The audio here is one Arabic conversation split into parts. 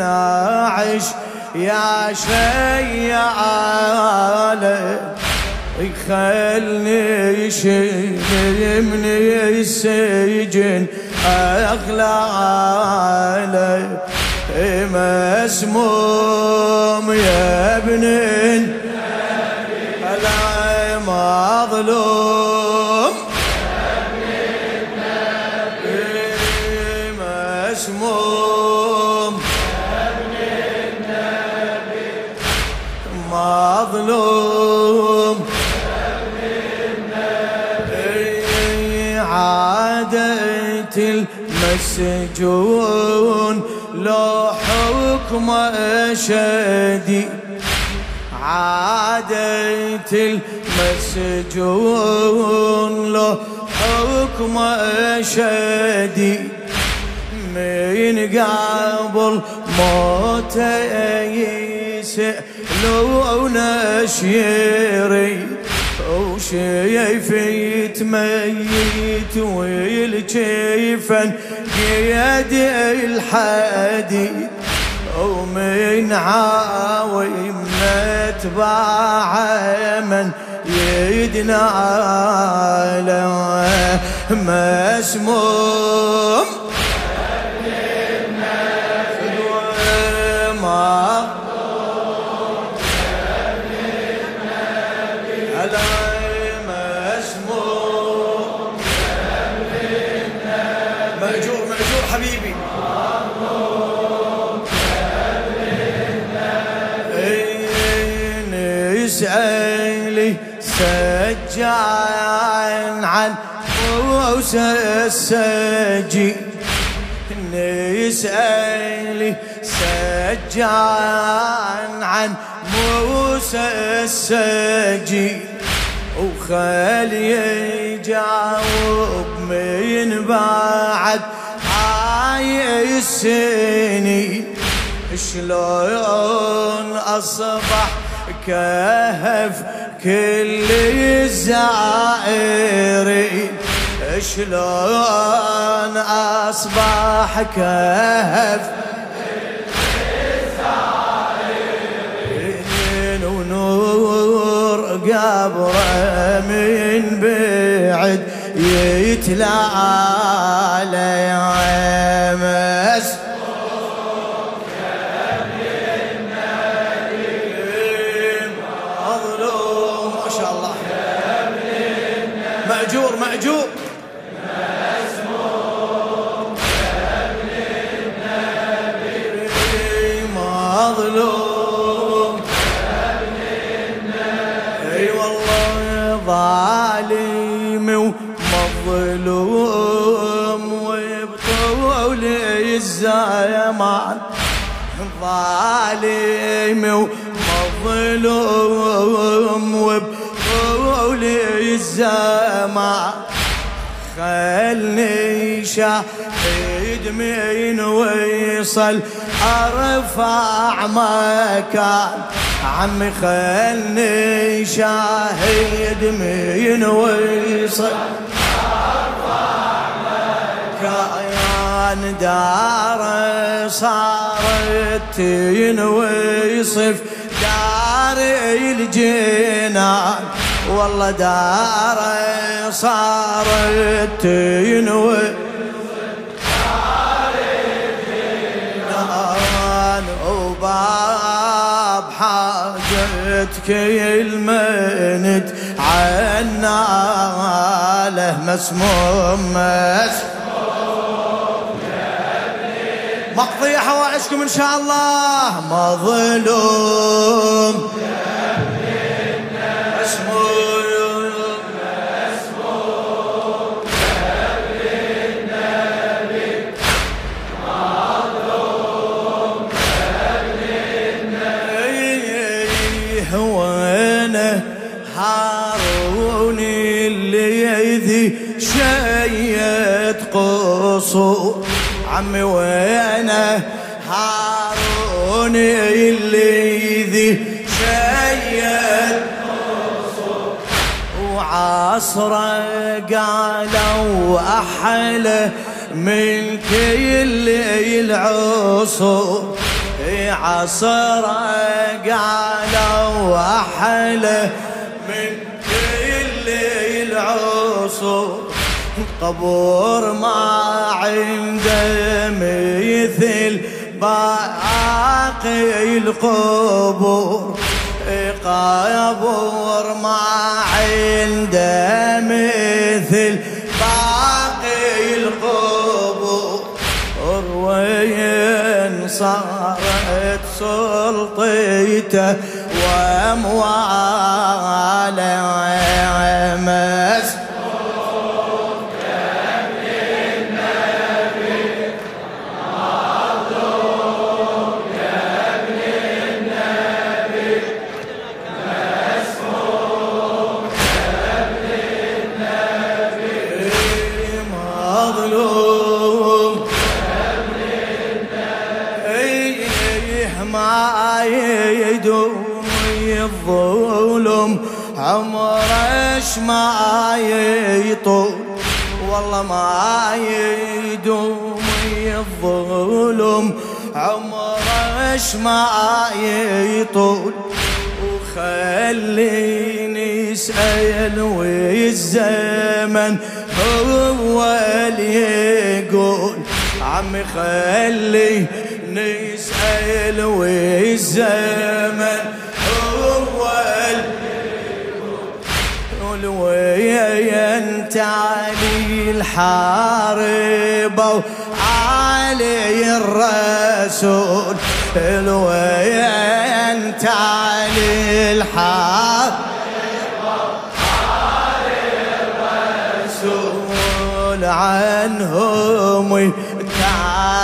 الناعش يا شيالة يخلني شيل من السجن أغلى مسموم يا ابن مظلوم عادة المسجون لو حكم شديد عادة المسجون له حكم شديد من قبل موته يسألون شيري. وشيف يتميت والجيفن قيد الحديد ومن عاوم نتبع من يدنا له مسموم. سجان عن موسى السجي. يسألي سجان عن موسى السجي. وخلي يجاوب من بعد هاي السنين شلون أصبح كهف كل الزائرين شلون أصبح كهف؟ ونور قبره من بعد يتلالى مس ظالم ومظلوم وبطول الزمان ظالم ومظلوم وبطول الزمان خلني شاهد من ويصل أرفع مكان. عمي خلني شاهد من ويصل كان دار صارت تنوصف دار الجنان والله دار صارت تنوي المنت عنا له مسموم مسموم مقضي حوائجكم إن شاء الله. مظلوم قصور عمي وينه هارون اللي ذي شيد وعصره قالوا أحلى من كل العصور عصره قالوا أحلى من كل العصور. قبور ما عنده مثل باقي القبور. قبور ما عنده صارت سلطته عمرش ما يطول؟ والله ما يدوم الظلم. عمرش ما يطول؟ وخليني اسأل والزمن هو اللي يقول. عمي خليني اسأل والزمن هو اللي وين تعالي الحارب وعلي الرسول. وين تعالي الحارب الرسول. عنهم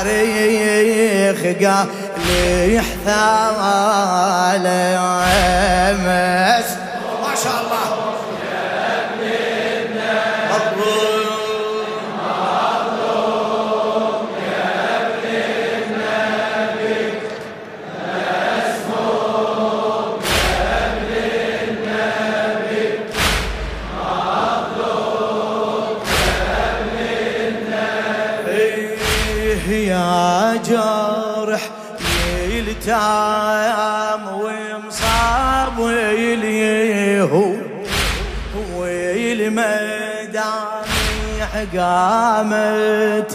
التاريخ قال يحثى مس ما شاء الله. يلتام ومصاب ويليهو ويلمدامي قامت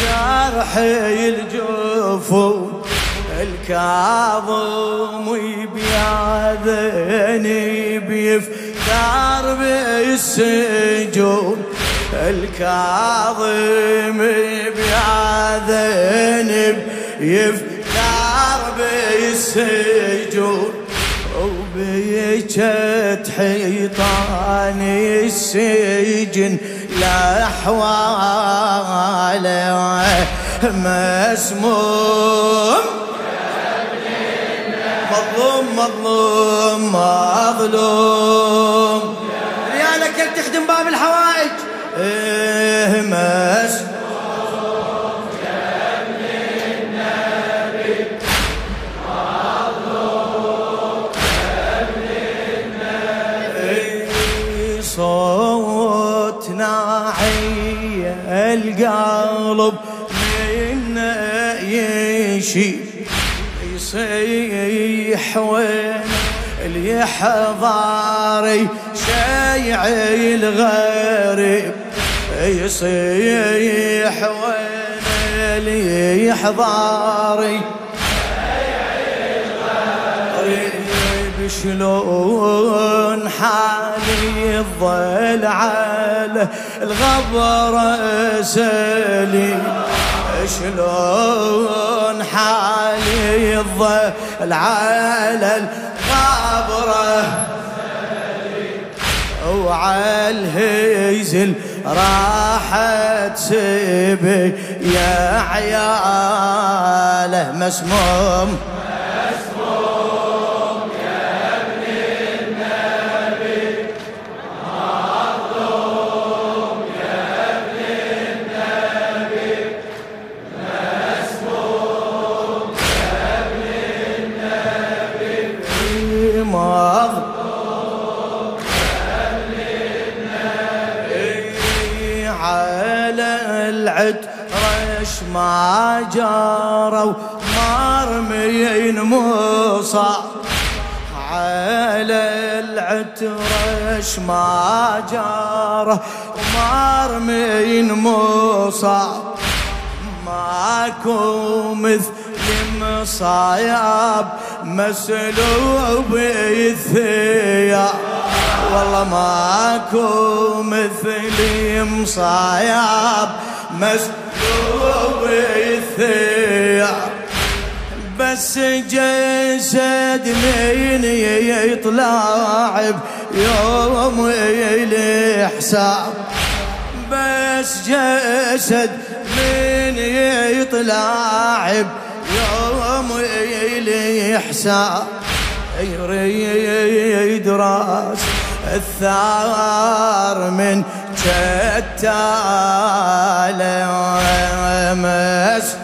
جرح الجفو. الكاظم بياذني بيفتار بالسجون الكاظم بياذني بيفتار بالسجون وبيجت حيطان السجن لأحواله مسموم. مظلوم مظلوم مظلوم. ريالك تخدم باب الحوائج. إيه مسموم القلب من يشي يصيح وين اليحضاري شيع الغريب يصيح وين اليحضاري شلون حالي الظل على الغبر سلي. شلون حالي الظل على الغبر وعلى الهيزل راحت سبي يا عياله مسموم. على العد رش ما جاروا مرميين موصى. على العترش ما جاره مرمين موصى. ماكو مثل مصايب مسلوب الثياب. والله ماكو مثلي مصايب مسلوب الثياب. بس جسد من يطلع يوم الحساب بس جسد من يطلع الحساب يريد راس الثار من مس